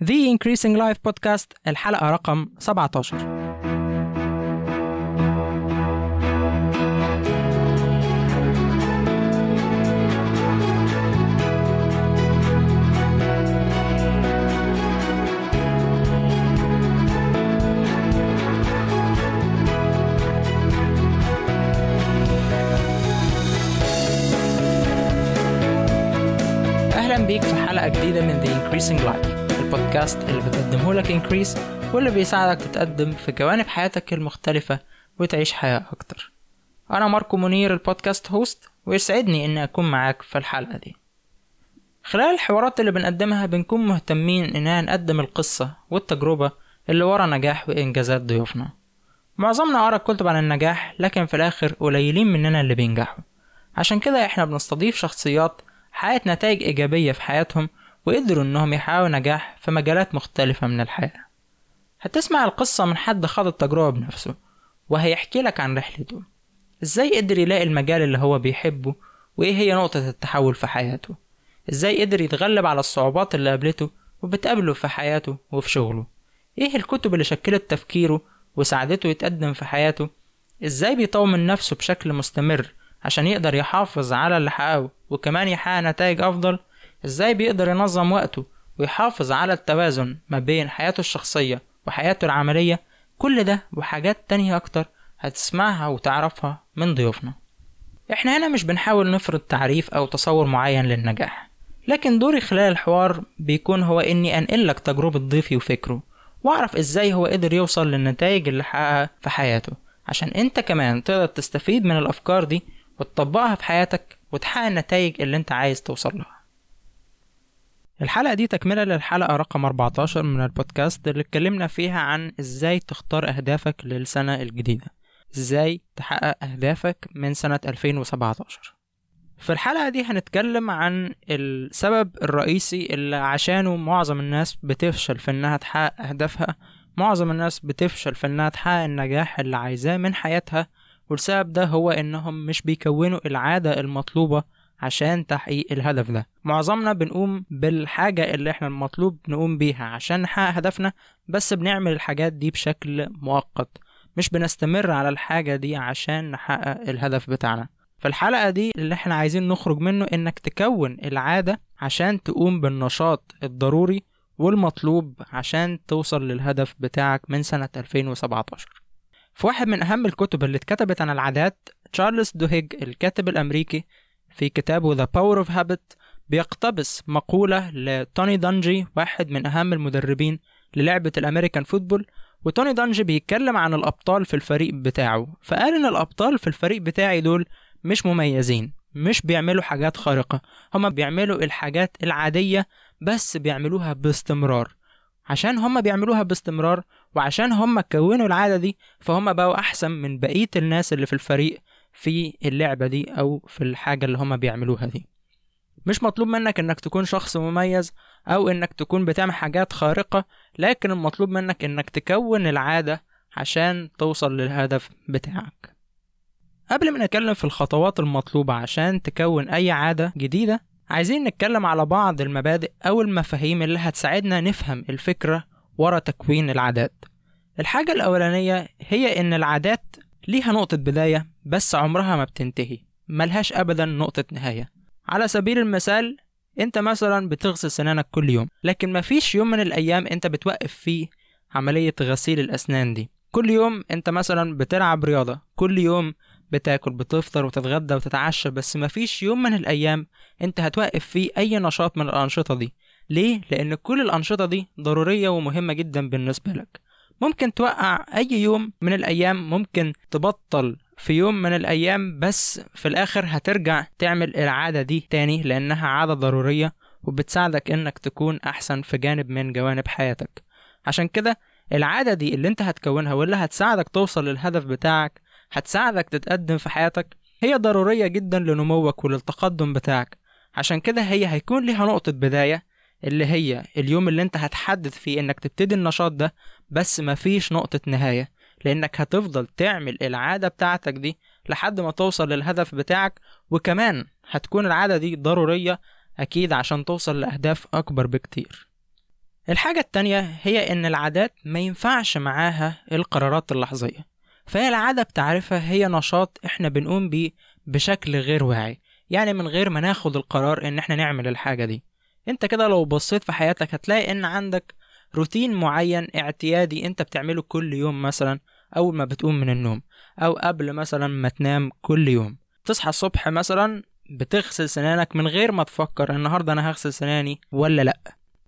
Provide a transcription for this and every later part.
The Increasing Life Podcast الحلقة رقم 17 أهلا بيك في حلقة جديدة من The Increasing Life البودكاست اللي بتقدمه لك Increase واللي بيساعدك تتقدم في جوانب حياتك المختلفة وتعيش حياة أكتر. أنا ماركو منير البودكاست هوست ويسعدني إني أكون معاك في الحلقة دي. خلال الحوارات اللي بنقدمها بنكون مهتمين إننا نقدم القصة والتجربة اللي ورا نجاح وإنجازات ضيوفنا. معظمنا قرا كتب عن النجاح لكن في الآخر قليلين مننا اللي بينجحوا. عشان كده إحنا بنستضيف شخصيات حققت نتائج إيجابية في حياتهم وقدروا إنهم يحققوا نجاح في مجالات مختلفة من الحياة. هتسمع القصة من حد خاض التجربة بنفسه وهيحكي لك عن رحلته. إزاي قدر يلاقي المجال اللي هو بيحبه وإيه هي نقطة التحول في حياته؟ إزاي قدر يتغلب على الصعوبات اللي قابلته وبتقابله في حياته وفي شغله؟ إيه الكتب اللي شكلت تفكيره وساعدته يتقدم في حياته؟ إزاي بيطور من نفسه بشكل مستمر عشان يقدر يحافظ على اللي حققه وكمان يحقق نتائج أفضل؟ إزاي بيقدر ينظم وقته ويحافظ على التوازن ما بين حياته الشخصية وحياته العملية؟ كل ده وحاجات تانية أكتر هتسمعها وتعرفها من ضيوفنا. إحنا هنا مش بنحاول نفرض تعريف أو تصور معين للنجاح لكن دوري خلال الحوار بيكون هو إني أنقلك تجربة ضيفي وفكره وأعرف إزاي هو قدر يوصل للنتائج اللي حققها في حياته عشان أنت كمان تقدر تستفيد من الأفكار دي وتطبقها في حياتك وتحقق النتائج اللي أنت عايز توصل لها. الحلقة دي تكملة للحلقة رقم 14 من البودكاست اللي اتكلمنا فيها عن إزاي تختار أهدافك للسنة الجديدة. إزاي تحقق أهدافك من سنة 2017 في الحلقة دي هنتكلم عن السبب الرئيسي اللي عشانه معظم الناس بتفشل في إنها تحقق أهدافها. معظم الناس بتفشل في إنها تحقق النجاح اللي عايزاه من حياتها والسبب ده هو إنهم مش بيكونوا العادة المطلوبة عشان تحقيق الهدف ده. معظمنا بنقوم بالحاجة اللي إحنا المطلوب نقوم بيها عشان نحقق هدفنا بس بنعمل الحاجات دي بشكل مؤقت. مش بنستمر على الحاجة دي عشان نحقق الهدف بتاعنا. في الحلقة دي اللي إحنا عايزين نخرج منه انك تكون العادة عشان تقوم بالنشاط الضروري والمطلوب عشان توصل للهدف بتاعك من سنة 2017 في واحد من أهم الكتب اللي اتكتبت عن العادات تشارلز دوهيج الكاتب الأمريكي في كتابه The Power of Habit بيقتبس مقولة لتوني دانجي واحد من أهم المدربين للعبة ال American football. وتوني دانجي بيتكلم عن الأبطال في الفريق بتاعه. فقال إن الأبطال في الفريق بتاعي دول مش مميزين مش بيعملوا حاجات خارقة. هما بيعملوا الحاجات العادية بس بيعملوها باستمرار. عشان هما بيعملوها باستمرار وعشان هما كونوا العادة دي فهم بقوا أحسن من بقية الناس اللي في الفريق في اللعبة دي أو في الحاجة اللي هما بيعملوها دي. مش مطلوب منك إنك تكون شخص مميز أو إنك تكون بتعمل حاجات خارقة لكن المطلوب منك إنك تكون العادة عشان توصل للهدف بتاعك. قبل ما نتكلم في الخطوات المطلوبة عشان تكون أي عادة جديدة عايزين نتكلم على بعض المبادئ أو المفاهيم اللي هتساعدنا نفهم الفكرة ورا تكوين العادات. الحاجة الأولانية هي إن العادات ليها نقطة بداية بس عمرها ما بتنتهي. ملهاش أبدا نقطة نهاية. على سبيل المثال أنت مثلا بتغسل سنانك كل يوم لكن مفيش يوم من الأيام أنت بتوقف فيه عملية غسيل الأسنان دي. كل يوم أنت مثلا بتلعب رياضة كل يوم بتاكل بتفطر وتتغدى وتتعشى بس مفيش يوم من الأيام أنت هتوقف فيه أي نشاط من الأنشطة دي. ليه؟ لأن كل الأنشطة دي ضرورية ومهمة جدا بالنسبة لك. ممكن توقع أي يوم من الأيام ممكن تبطل في يوم من الأيام بس في الآخر هترجع تعمل العادة دي تاني لأنها عادة ضرورية وبتساعدك إنك تكون أحسن في جانب من جوانب حياتك. عشان كده العادة دي اللي أنت هتكونها واللي هتساعدك توصل للهدف بتاعك هتساعدك تتقدم في حياتك هي ضرورية جدا لنموك وللتقدم بتاعك. عشان كده هي هيكون ليها نقطة بداية اللي هي اليوم اللي انت هتحدد فيه انك تبتدي النشاط ده بس مفيش نقطة نهاية. لأنك هتفضل تعمل العادة بتاعتك دي لحد ما توصل للهدف بتاعك وكمان هتكون العادة دي ضرورية أكيد عشان توصل لأهداف أكبر بكتير. الحاجة التانية هي إن العادات ما ينفعش معاها القرارات اللحظية. فهي العادة بتعرفها هي نشاط إحنا بنقوم بيه بشكل غير واعي. يعني من غير ما ناخد القرار إن إحنا نعمل الحاجة دي. انت كده لو بصيت في حياتك هتلاقي ان عندك روتين معين اعتيادي انت بتعمله كل يوم مثلا أول ما بتقوم من النوم أو قبل مثلا ما تنام كل يوم. تصحى الصبح مثلا بتغسل سنانك من غير ما تفكر النهارده أنا هغسل سناني ولا لأ.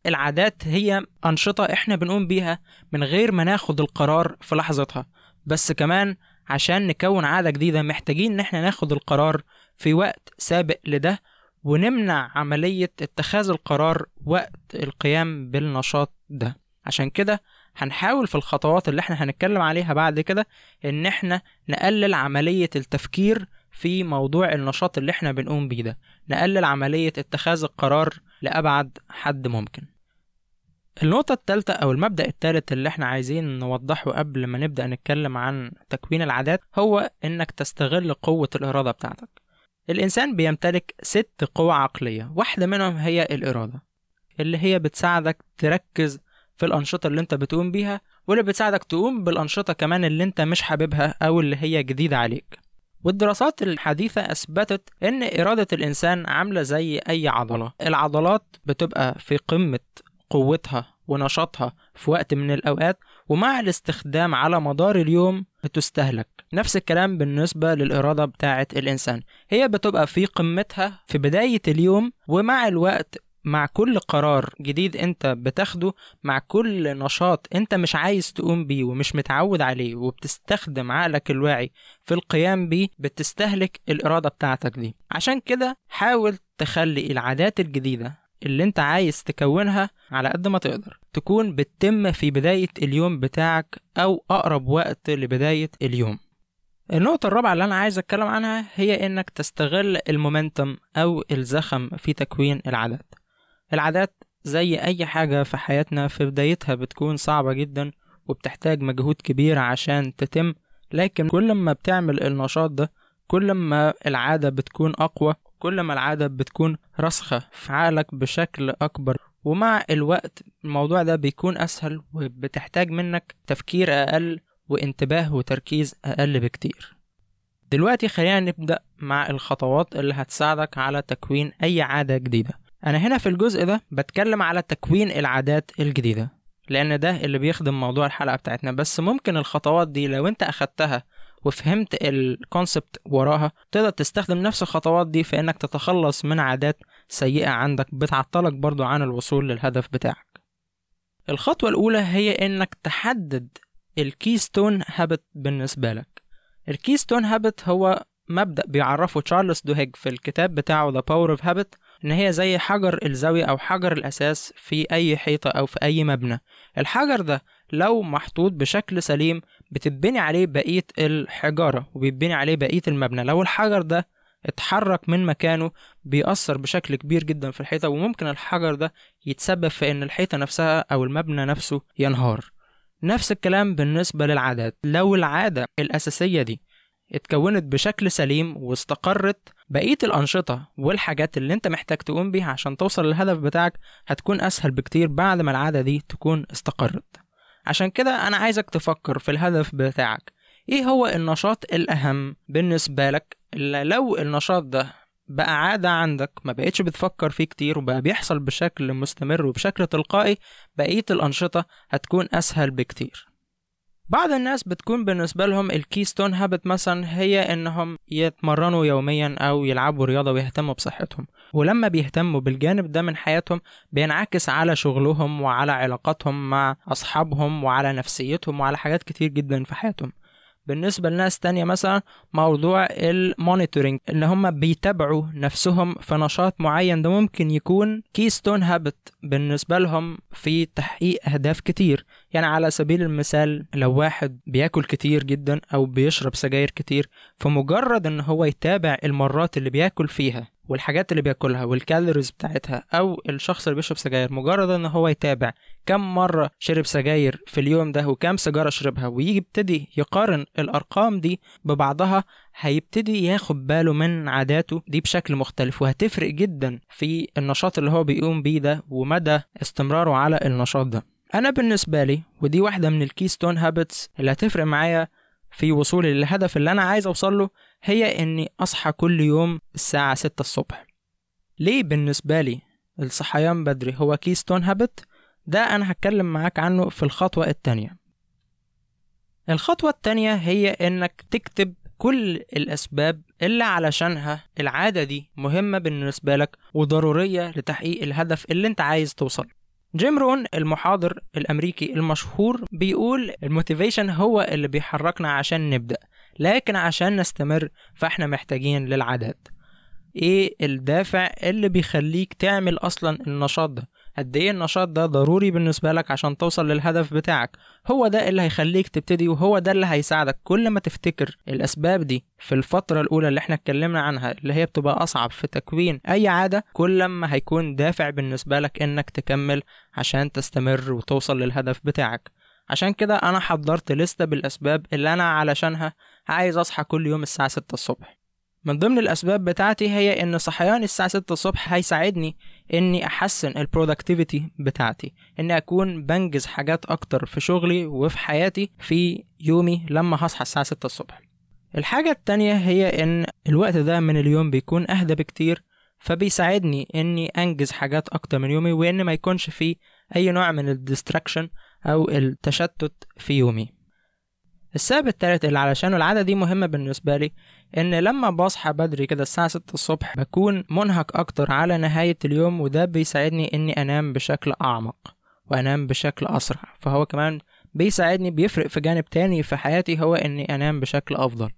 العادات هي أنشطة إحنا بنقوم بيها من غير ما ناخد القرار في لحظتها. بس كمان عشان نكون عادة جديدة محتاجين إن إحنا ناخد القرار في وقت سابق لده ونمنع عملية اتخاذ القرار وقت القيام بالنشاط ده. عشان كده هنحاول في الخطوات اللي إحنا هنتكلم عليها بعد كده ان إحنا نقلل عملية التفكير في موضوع النشاط اللي إحنا بنقوم بيه ده. نقلل عملية اتخاذ القرار لأبعد حد ممكن. النقطة التالتة أو المبدأ التالت اللي إحنا عايزين نوضحه قبل ما نبدأ نتكلم عن تكوين العادات هو إنك تستغل قوة الإرادة بتاعتك. الإنسان بيمتلك ست قوى عقلية. واحدة منهم هي الإرادة اللي هي بتساعدك تركز في الأنشطة اللي أنت بتقوم بيها واللي بتساعدك تقوم بالأنشطة كمان اللي أنت مش حاببها أو اللي هي جديدة عليك. والدراسات الحديثة أثبتت إن إرادة الإنسان عاملة زي أي عضلة. العضلات بتبقى في قمة قوتها. ونشاطها في وقت من الأوقات ومع الاستخدام على مدار اليوم بتستهلك. نفس الكلام بالنسبة للإرادة بتاعة الإنسان. هي بتبقى في قمتها في بداية اليوم ومع الوقت مع كل قرار جديد أنت بتاخده مع كل نشاط أنت مش عايز تقوم بيه ومش متعود عليه وبتستخدم عقلك الواعي في القيام بيه بتستهلك الإرادة بتاعتك دي. عشان كده حاول تخلي العادات الجديدة اللي انت عايز تكونها على قد ما تقدر. تكون بتتم في بداية اليوم بتاعك أو أقرب وقت لبداية اليوم. النقطة الرابعة اللي أنا عايز أتكلم عنها هي إنك تستغل المومنتم أو الزخم في تكوين العادات. العادات زي أي حاجة في حياتنا في بدايتها بتكون صعبة جدا وبتحتاج مجهود كبير عشان تتم لكن كل ما بتعمل النشاط ده كل ما العادة بتكون أقوى كل ما العادة بتكون راسخة في عقلك بشكل أكبر. ومع الوقت الموضوع ده بيكون أسهل وبتحتاج منك تفكير أقل وانتباه وتركيز أقل بكتير. دلوقتي خلينا نبدأ مع الخطوات اللي هتساعدك على تكوين أي عادة جديدة. أنا هنا في الجزء ده بتكلم على تكوين العادات الجديدة لأن ده اللي بيخدم موضوع الحلقة بتاعتنا. بس ممكن الخطوات دي لو أنت أخدتها وفهمت ال concept وراها تقدر تستخدم نفس الخطوات دي في إنك تتخلص من عادات سيئة عندك بتعطلك برضو عن الوصول للهدف بتاعك. الخطوة الأولى هي إنك تحدد ال keystone habit بالنسبة لك. ال keystone habit هو مبدأ بيعرفه تشارلز دوهيج في الكتاب بتاعه The Power of Habit. إن هي زي حجر الزاوية أو حجر الأساس في أي حيطة أو في أي مبنى. الحجر ده لو محطوط بشكل سليم بتتبني عليه بقية الحجارة وبيتبني عليه بقية المبنى. لو الحجر ده اتحرك من مكانه بيأثر بشكل كبير جدا في الحيطة وممكن الحجر ده يتسبب في إن الحيطة نفسها أو المبنى نفسه ينهار. نفس الكلام بالنسبة للعادات. لو العادة الأساسية دي اتكونت بشكل سليم واستقرت بقية الأنشطة والحاجات اللي انت محتاج تقوم بيها عشان توصل للهدف بتاعك هتكون أسهل بكتير بعد ما العادة دي تكون استقرت. عشان كده أنا عايزك تفكر في الهدف بتاعك. إيه هو النشاط الأهم بالنسبة لك؟ اللي لو النشاط ده بقى عادة عندك ما بقيتش بتفكر فيه كتير وبقى بيحصل بشكل مستمر وبشكل تلقائي بقية الأنشطة هتكون أسهل بكتير. بعض الناس بتكون بالنسبة لهم ال keystone habit مثلا هي إنهم يتمرنوا يوميا أو يلعبوا رياضة ويهتموا بصحتهم. ولما بيهتموا بالجانب ده من حياتهم بينعكس على شغلهم وعلى علاقاتهم مع أصحابهم وعلى نفسيتهم وعلى حاجات كتير جدا في حياتهم. بالنسبة لناس تانية مثلا موضوع ال monitoring إن هم بيتابعوا نفسهم في نشاط معين ده ممكن يكون keystone habit بالنسبة لهم في تحقيق أهداف كتير. يعني على سبيل المثال لو واحد بياكل كتير جدا أو بيشرب سجاير كتير فمجرد إن هو يتابع المرات اللي بياكل فيها والحاجات اللي بياكلها والكالوريز بتاعتها أو الشخص اللي بيشرب سجاير مجرد إن هو يتابع كم مرة شرب سجاير في اليوم ده وكم سيجارة شربها ويجي يبتدي يقارن الأرقام دي ببعضها هيبتدي ياخد باله من عاداته دي بشكل مختلف وهتفرق جدا في النشاط اللي هو بيقوم بيه ده ومدى استمراره على النشاط ده. أنا بالنسبة لي ودي واحدة من ال keystone habits اللي هتفرق معايا في وصولي للهدف اللي أنا عايز أوصل له هي إني أصحى كل يوم الساعة 6 الصبح. ليه بالنسبة لي الصحيان بدري هو keystone habit ده أنا هتكلم معاك عنه في الخطوة التانية. الخطوة التانية هي إنك تكتب كل الأسباب اللي علشانها العادة دي مهمة بالنسبة لك وضرورية لتحقيق الهدف اللي أنت عايز توصل. جيم رون المحاضر الأمريكي المشهور بيقول ال motivation هو اللي بيحركنا عشان نبدأ. لكن عشان نستمر فاحنا محتاجين للعادات إيه الدافع اللي بيخليك تعمل أصلا النشاط ده؟ قد إيه النشاط ده ضروري بالنسبة لك عشان توصل للهدف بتاعك؟ هو ده اللي هيخليك تبتدي وهو ده اللي هيساعدك. كل ما تفتكر الأسباب دي في الفترة الأولى اللي إحنا اتكلمنا عنها اللي هي بتبقى أصعب في تكوين أي عادة كل ما هيكون دافع بالنسبة لك إنك تكمل عشان تستمر وتوصل للهدف بتاعك. عشان كده أنا حضرت لستة بالأسباب اللي أنا علشانها عايز اصحى كل يوم الساعة 6 الصبح. من ضمن الأسباب بتاعتي هي إن صحيان الساعة 6 الصبح هيساعدني إني أحسن البرودكتيفيتي بتاعتي إني أكون بنجز حاجات أكتر في شغلي وفي حياتي في يومي لما هصحى الساعة 6 الصبح. الحاجة التانية هي إن الوقت ده من اليوم بيكون أهدى بكتير فبيساعدني إني أنجز حاجات أكتر من يومي وإن ما يكونش فيه أي نوع من الديستراكشن أو التشتت في يومي. السبب التالت اللي علشانه العادة دي مهمة بالنسبة لي إن لما بصحى بدري كده الساعة ستة الصبح بكون منهك أكتر على نهاية اليوم وده بيساعدني إني أنام بشكل أعمق وأنام بشكل أسرع. فهو كمان بيساعدني بيفرق في جانب تاني في حياتي هو إني أنام بشكل أفضل.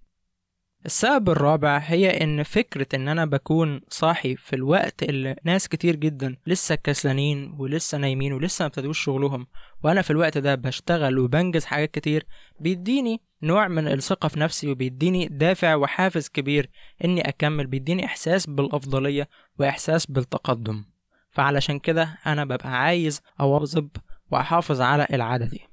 السبب الرابع هي إن فكرة إن أنا بكون صاحي في الوقت اللي ناس كتير جدا لسه كسلانين ولسه نايمين ولسه ما ابتدوش شغلهم وأنا في الوقت ده بشتغل وبنجز حاجات كتير بيديني نوع من الثقة في نفسي وبيديني دافع وحافز كبير إني أكمل بيديني إحساس بالأفضلية وإحساس بالتقدم. فعلشان كده أنا ببقى عايز أواظب وأحافظ على العادة دي.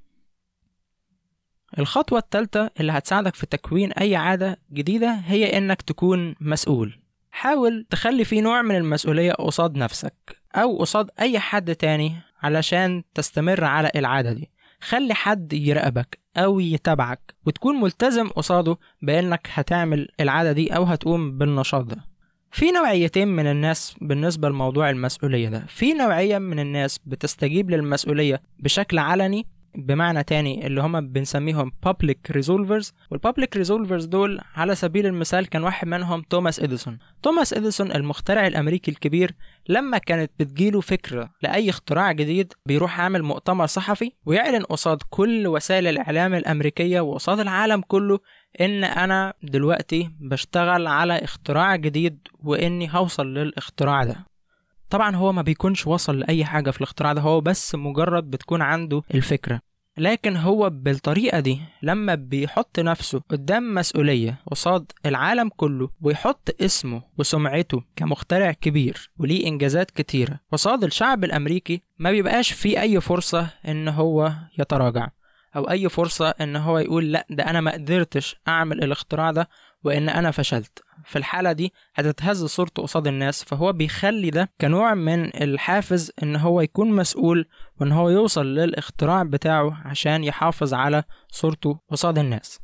الخطوة التالتة اللي هتساعدك في تكوين أي عادة جديدة هي إنك تكون مسؤول. حاول تخلي في نوع من المسؤولية قصاد نفسك أو قصاد أي حد تاني علشان تستمر على العادة دي. خلي حد يراقبك أو يتابعك وتكون ملتزم قصاده بأنك هتعمل العادة دي أو هتقوم بالنشاط ده. في نوعيتين من الناس بالنسبة لموضوع المسؤولية ده. في نوعية من الناس بتستجيب للمسؤولية بشكل علني بمعنى تاني اللي هما بنسميهم public resolvers. والpublic resolvers دول على سبيل المثال كان واحد منهم توماس إديسون. توماس إديسون المخترع الأمريكي الكبير لما كانت بتجيله فكرة لأي اختراع جديد بيروح عامل مؤتمر صحفي ويعلن قصاد كل وسائل الإعلام الأمريكية وقصاد العالم كله إن أنا دلوقتي بشتغل على اختراع جديد وإني هوصل للاختراع ده. طبعا هو ما بيكونش وصل لأي حاجة في الاختراع ده هو بس مجرد بتكون عنده الفكرة. لكن هو بالطريقة دي لما بيحط نفسه قدام مسؤولية قصاد العالم كله ويحط اسمه وسمعته كمخترع كبير وليه إنجازات كتيرة قصاد الشعب الأمريكي ما بيبقاش فيه أي فرصة إن هو يتراجع أو أي فرصة إن هو يقول لأ ده أنا ما قدرتش أعمل الاختراع ده وإن أنا فشلت. في الحالة دي هتتهز صورته قصاد الناس فهو بيخلي ده كنوع من الحافز إن هو يكون مسؤول وإن هو يوصل للاختراع بتاعه عشان يحافظ على صورته قصاد الناس.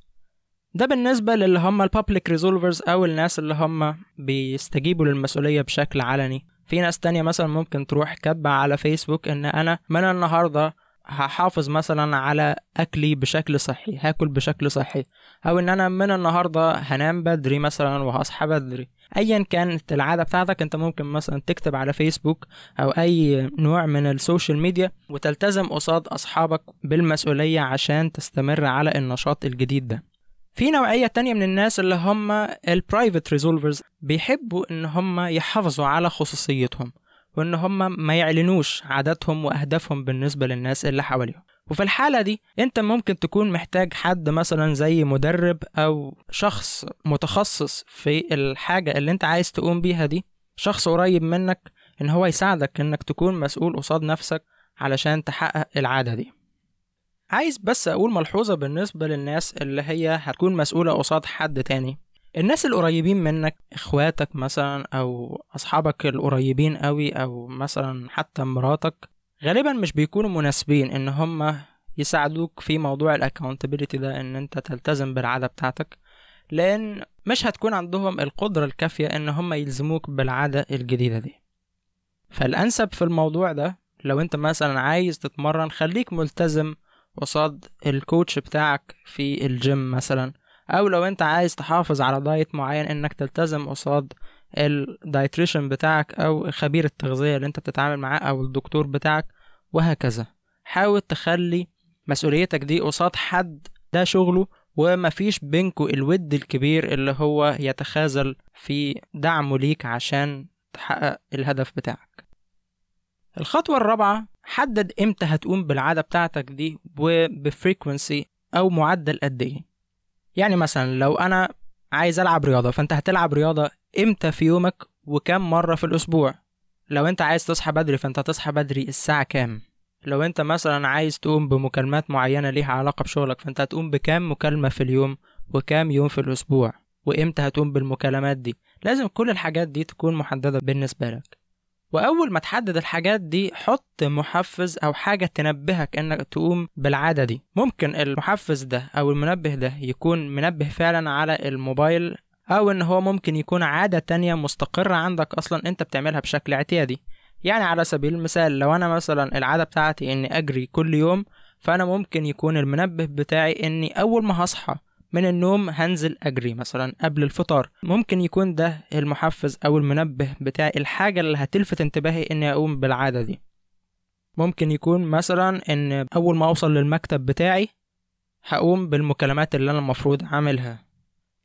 ده بالنسبة للي هم البابليك ريزولفرز أو الناس اللي هم بيستجيبوا للمسؤولية بشكل علني. في ناس تانية مثلا ممكن تروح كاتبة على فيسبوك إن أنا من النهاردة هحافظ مثلا على أكلي بشكل صحي هاكل بشكل صحي. أو إن أنا من النهارده هنام بدري مثلا وهصحى بدري. ايا كانت العادة بتاعتك أنت ممكن مثلا تكتب على فيسبوك أو أي نوع من ال social media وتلتزم قصاد أصحابك بالمسؤولية عشان تستمر على النشاط الجديد ده. في نوعية تانية من الناس اللي هم ال private resolvers بيحبوا إن هم يحافظوا على خصوصيتهم. وإن هم ما يعلنوش عاداتهم وأهدافهم بالنسبة للناس اللي حواليهم. وفي الحالة دي أنت ممكن تكون محتاج حد مثلا زي مدرب أو شخص متخصص في الحاجة اللي أنت عايز تقوم بيها دي. شخص قريب منك إن هو يساعدك إنك تكون مسؤول قصاد نفسك علشان تحقق العادة دي. عايز بس أقول ملحوظة بالنسبة للناس اللي هي هتكون مسؤولة قصاد حد تاني. الناس القريبين منك إخواتك مثلا أو أصحابك القريبين قوي أو مثلا حتى مراتك غالبا مش بيكونوا مناسبين إن هم يساعدوك في موضوع الاكونتابيلتي ده إن أنت تلتزم بالعادة بتاعتك لأن مش هتكون عندهم القدرة الكافية إن هم يلزموك بالعادة الجديدة دي. فالأنسب في الموضوع ده لو أنت مثلا عايز تتمرن خليك ملتزم قصاد ال coach بتاعك في الجيم مثلا أو لو أنت عايز تحافظ على diet معين إنك تلتزم قصاد ال dietitian بتاعك أو خبير التغذية اللي أنت بتتعامل معاه أو الدكتور بتاعك وهكذا. حاول تخلي مسؤوليتك دي قصاد حد ده شغله ومفيش بينكو الود الكبير اللي هو يتخاذل في دعمه ليك عشان تحقق الهدف بتاعك. الخطوة الرابعة حدد إمتى هتقوم بالعادة بتاعتك دي وبفريكونسي أو معدل قد إيه. يعني مثلا لو أنا عايز ألعب رياضة فأنت هتلعب رياضة إمتى في يومك وكم مرة في الأسبوع؟ لو أنت عايز تصحى بدري فأنت هتصحى بدري الساعة كام؟ لو أنت مثلا عايز تقوم بمكالمات معينة ليها علاقة بشغلك فأنت هتقوم بكام مكالمة في اليوم وكام يوم في الأسبوع؟ وإمتى هتقوم بالمكالمات دي؟ لازم كل الحاجات دي تكون محددة بالنسبة لك. وأول ما تحدد الحاجات دي حط محفز أو حاجة تنبهك إنك تقوم بالعادة دي. ممكن المحفز ده أو المنبه ده يكون منبه فعلا على الموبايل أو إن هو ممكن يكون عادة تانية مستقرة عندك أصلا أنت بتعملها بشكل اعتيادي. يعني على سبيل المثال لو أنا مثلا العادة بتاعتي إني أجري كل يوم فأنا ممكن يكون المنبه بتاعي إني أول ما هصحى من النوم هنزل أجري مثلا قبل الفطار. ممكن يكون ده المحفز أو المنبه بتاعي الحاجة اللي هتلفت انتباهي إني أقوم بالعادة دي. ممكن يكون مثلا إن أول ما أوصل للمكتب بتاعي هقوم بالمكالمات اللي أنا المفروض اعملها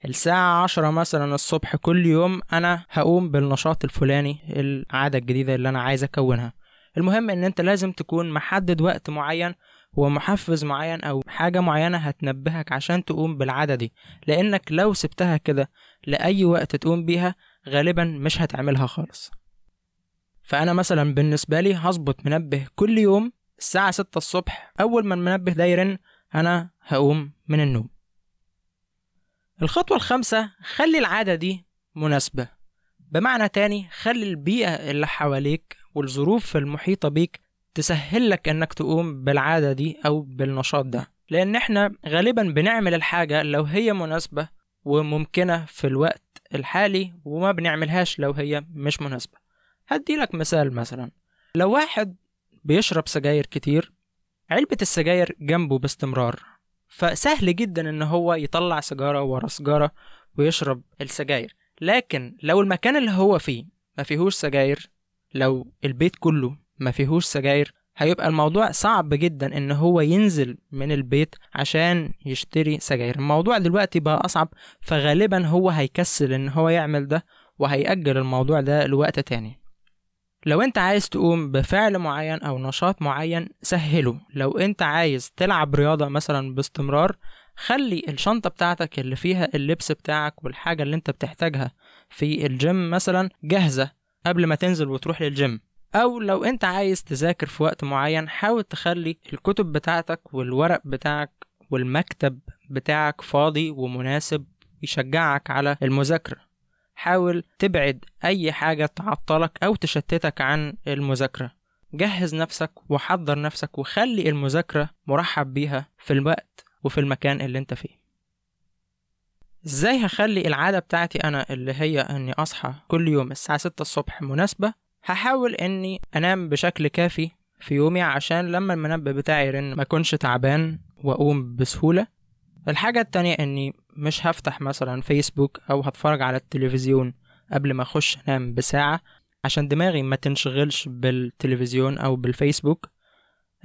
الساعة عشرة مثلا الصبح كل يوم أنا هقوم بالنشاط الفلاني العادة الجديدة اللي أنا عايز أكونها. المهم إن أنت لازم تكون محدد وقت معين ومحفز معين أو حاجة معينة هتنبهك عشان تقوم بالعادة دي. لأنك لو سبتها كده لأي وقت تقوم بيها غالبا مش هتعملها خالص. فأنا مثلا بالنسبة لي هظبط منبه كل يوم الساعة ستة الصبح. أول ما المنبه ده يرن أنا هقوم من النوم. الخطوة الخامسة خلي العادة دي مناسبة. بمعنى تاني خلي البيئة اللي حواليك والظروف المحيطة بيك تسهل لك إنك تقوم بالعادة دي أو بالنشاط ده. لأن إحنا غالبا بنعمل الحاجة لو هي مناسبة وممكنة في الوقت الحالي وما بنعملهاش لو هي مش مناسبة. هديلك مثال مثلا. لو واحد بيشرب سجاير كتير علبة السجاير جنبه باستمرار فسهل جدا إن هو يطلع سيجارة ورا سيجارة ويشرب السجاير. لكن لو المكان اللي هو فيه ما فيهوش سجاير لو البيت كله ما فيهوش سجاير هيبقى الموضوع صعب جدا إن هو ينزل من البيت عشان يشتري سجاير. الموضوع دلوقتي بقى أصعب فغالبا هو هيكسل إن هو يعمل ده وهيأجل الموضوع ده لوقت تاني. لو أنت عايز تقوم بفعل معين أو نشاط معين سهله. لو أنت عايز تلعب رياضة مثلا باستمرار خلي الشنطة بتاعتك اللي فيها اللبس بتاعك والحاجة اللي أنت بتحتاجها في الجيم مثلا جاهزة قبل ما تنزل وتروح للجيم. أو لو أنت عايز تذاكر في وقت معين حاول تخلي الكتب بتاعتك والورق بتاعك والمكتب بتاعك فاضي ومناسب يشجعك على المذاكرة. حاول تبعد أي حاجة تعطلك أو تشتتك عن المذاكرة. جهز نفسك وحضر نفسك وخلي المذاكرة مرحب بيها في الوقت وفي المكان اللي أنت فيه. إزاي هخلي العادة بتاعتي أنا اللي هي إني أصحى كل يوم الساعة ستة الصبح مناسبة؟ هحاول إني أنام بشكل كافي في يومي عشان لما المنبه بتاعي يرن ما أكونش تعبان وأقوم بسهولة. الحاجة التانية إني مش هفتح مثلا فيسبوك أو هتفرج على التلفزيون قبل ما أخش أنام بساعة عشان دماغي ما تنشغلش بالتلفزيون أو بالفيسبوك.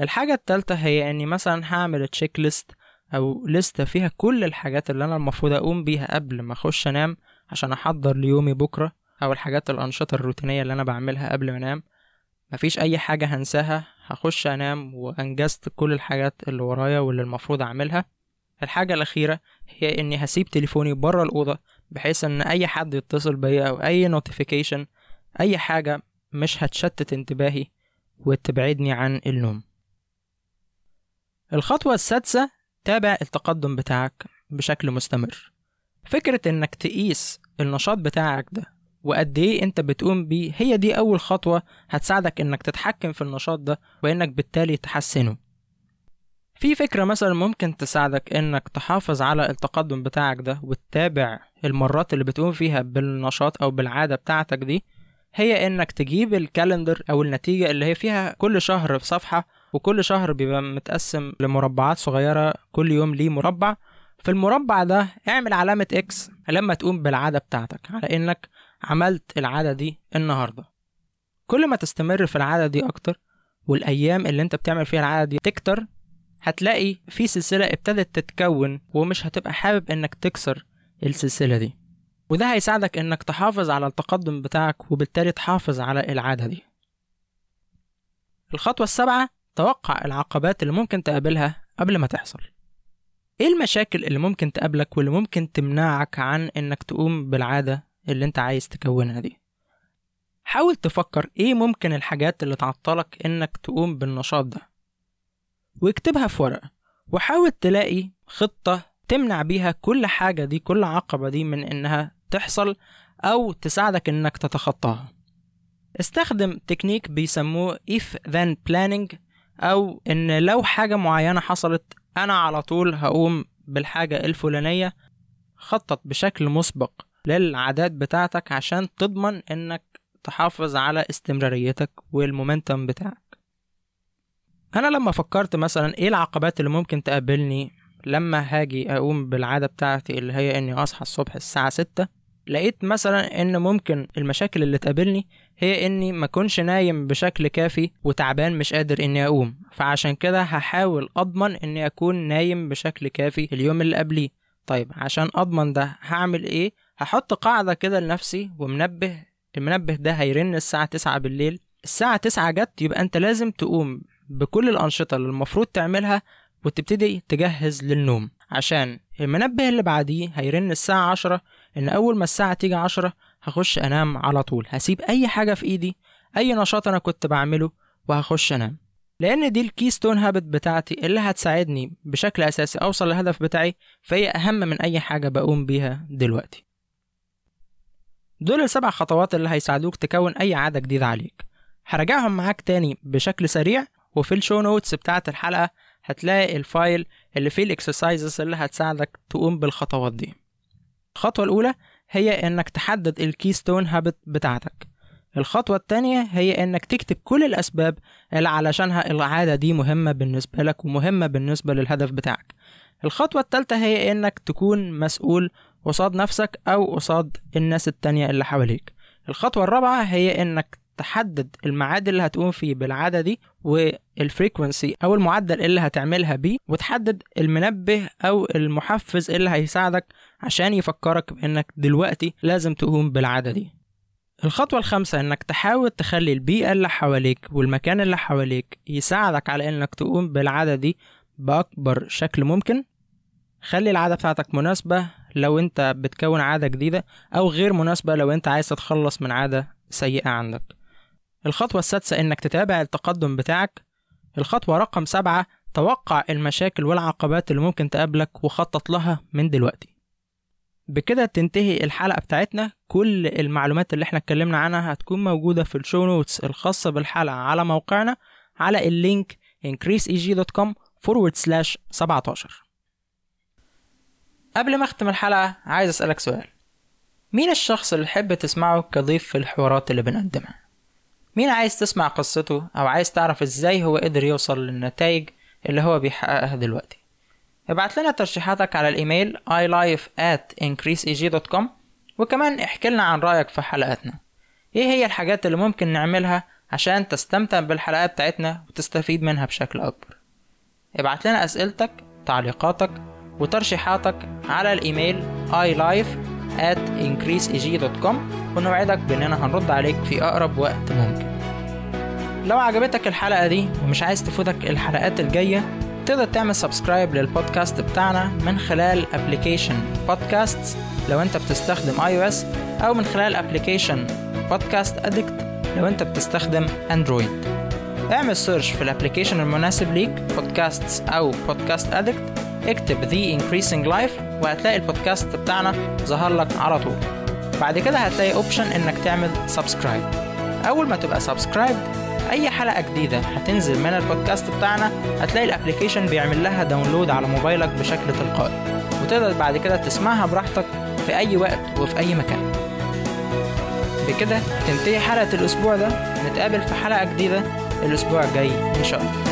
الحاجة التالتة هي إني مثلا هعمل تشيك ليست أو لستة فيها كل الحاجات اللي أنا المفروض أقوم بيها قبل ما أخش أنام عشان أحضر ليومي بكرة. أو الحاجات الأنشطة الروتينية اللي أنا بعملها قبل ما أنام. مفيش أي حاجة هنساها. هخش أنام وأنجزت كل الحاجات اللي ورايا واللي المفروض أعملها. الحاجة الأخيرة هي إني هسيب تليفوني برا الأوضة بحيث إن أي حد يتصل بيا أو أي نوتيفيكيشن أي حاجة مش هتشتت انتباهي وتبعدني عن النوم. الخطوة السادسة تابع التقدم بتاعك بشكل مستمر. فكرة إنك تقيس النشاط بتاعك ده وقد إيه انت بتقوم بيه. هي دي اول خطوة هتساعدك انك تتحكم في النشاط ده وانك بالتالي تحسنه. في فكرة مثلا ممكن تساعدك انك تحافظ على التقدم بتاعك ده وتتابع المرات اللي بتقوم فيها بالنشاط أو بالعادة بتاعتك دي. هي انك تجيب ال calendar أو النتيجة اللي هي فيها كل شهر في صفحة وكل شهر بيبقى متقسم لمربعات صغيرة كل يوم ليه مربع. في المربع ده اعمل علامة X لما تقوم بالعادة بتاعتك. على انك عملت العادة دي النهاردة. كل ما تستمر في العادة دي أكتر والأيام اللي أنت بتعمل فيها العادة دي تكتر هتلاقي في سلسلة ابتدت تتكون ومش هتبقى حابب إنك تكسر السلسلة دي. وده هيساعدك إنك تحافظ على التقدم بتاعك وبالتالي تحافظ على العادة دي. الخطوة السابعة توقع العقبات اللي ممكن تقابلها قبل ما تحصل. إيه المشاكل اللي ممكن تقابلك واللي ممكن تمنعك عن إنك تقوم بالعادة اللي انت عايز تكونها دي. حاول تفكر إيه ممكن الحاجات اللي تعطلك انك تقوم بالنشاط ده. واكتبها في ورقة وحاول تلاقي خطة تمنع بيها كل حاجة دي كل عقبة دي من انها تحصل أو تساعدك انك تتخطاها. استخدم تكنيك بيسموه if then planning أو ان لو حاجة معينة حصلت أنا على طول هقوم بالحاجة الفلانية. خطط بشكل مسبق. للعادات بتاعتك عشان تضمن إنك تحافظ على استمراريتك والمومنتم بتاعك. أنا لما فكرت مثلا إيه العقبات اللي ممكن تقابلني لما هاجي أقوم بالعادة بتاعتي اللي هي إني أصحى الصبح الساعة ستة لقيت مثلا إن ممكن المشاكل اللي تقابلني هي إني ما كنش نايم بشكل كافي وتعبان مش قادر إني أقوم. فعشان كده هحاول أضمن إني أكون نايم بشكل كافي اليوم اللي قبليه. طيب عشان أضمن ده هعمل إيه؟ هحط قاعدة كده لنفسي ومنبه المنبه ده هيرن الساعة تسعة بالليل. الساعة تسعة جت يبقى انت لازم تقوم بكل الأنشطة اللي المفروض تعملها وتبتدي تجهز للنوم. عشان المنبه اللي بعديه هيرن الساعة عشرة إن أول ما الساعة تيجي عشرة هخش أنام على طول. هسيب أي حاجة في إيدي أي نشاط أنا كنت بعمله وهخش أنام. لأن دي الكيستون هابت بتاعتي اللي هتساعدني بشكل أساسي أوصل للهدف بتاعي فهي أهم من أي حاجة بقوم بيها دلوقتي. دول السبع خطوات اللي هيساعدوك تكون أي عادة جديدة عليك. هراجعهم معاك تاني بشكل سريع وفي ال show notes بتاعت الحلقة هتلاقي ال file اللي فيه ال exercises اللي هتساعدك تقوم بالخطوات دي. الخطوة الأولى هي إنك تحدد ال keystone habit بتاعتك. الخطوة التانية هي إنك تكتب كل الأسباب اللي علشانها العادة دي مهمة بالنسبة لك ومهمة بالنسبة للهدف بتاعك. الخطوة التالتة هي إنك تكون مسؤول قصاد نفسك أو قصاد الناس التانية اللي حواليك. الخطوة الرابعة هي إنك تحدد الميعاد اللي هتقوم فيه بالعادة دي والفريكونسي أو المعدل اللي هتعملها بيه وتحدد المنبه أو المحفز اللي هيساعدك عشان يفكرك بإنك دلوقتي لازم تقوم بالعادة دي. الخطوة الخامسة إنك تحاول تخلي البيئة اللي حواليك والمكان اللي حواليك يساعدك على إنك تقوم بالعادة دي بأكبر شكل ممكن. خلي العادة بتاعتك مناسبة لو انت بتكون عادة جديدة أو غير مناسبة لو انت عايز تتخلص من عادة سيئة عندك. الخطوة السادسة إنك تتابع التقدم بتاعك. الخطوة رقم سبعة توقع المشاكل والعقبات اللي ممكن تقابلك وخطط لها من دلوقتي. بكده تنتهي الحلقة بتاعتنا. كل المعلومات اللي إحنا اتكلمنا عنها هتكون موجودة في ال show notes الخاصة بالحلقة على موقعنا على ال link increaseeg.com forward slash 17 قبل ما أختم الحلقة عايز أسألك سؤال. مين الشخص اللي تحب تسمعه كضيف في الحوارات اللي بنقدمها؟ مين عايز تسمع قصته أو عايز تعرف إزاي هو قدر يوصل للنتائج اللي هو بيحققها دلوقتي؟ ابعت لنا ترشيحاتك على الإيميل ilife at increaseeg.com وكمان احكي لنا عن رأيك في حلقاتنا. إيه هي الحاجات اللي ممكن نعملها عشان تستمتع بالحلقات بتاعتنا وتستفيد منها بشكل أكبر؟ ابعت لنا أسئلتك تعليقاتك وترشيحاتك على ال email ilife at increaseeg.com ونوعدك بإننا هنرد عليك في أقرب وقت ممكن. لو عجبتك الحلقة دي ومش عايز تفوتك الحلقات الجاية تقدر تعمل subscribe لل podcast بتاعنا من خلال application Podcast لو أنت بتستخدم iOS أو من خلال application Podcast Addict لو أنت بتستخدم Android اعمل search في ال application المناسب ليك بودكاست أو Podcast Addict اكتب The Increasing Life وهتلاقي البودكاست بتاعنا ظهر لك على طول. بعد كده هتلاقي option إنك تعمل subscribe أول ما تبقى subscriber أي حلقة جديدة هتنزل من البودكاست بتاعنا هتلاقي ال application بيعمل لها download على موبايلك بشكل تلقائي. وتقدر بعد كده تسمعها براحتك في أي وقت وفي أي مكان. بكده تنتهي حلقة الأسبوع ده. نتقابل في حلقة جديدة الأسبوع الجاي إن شاء الله.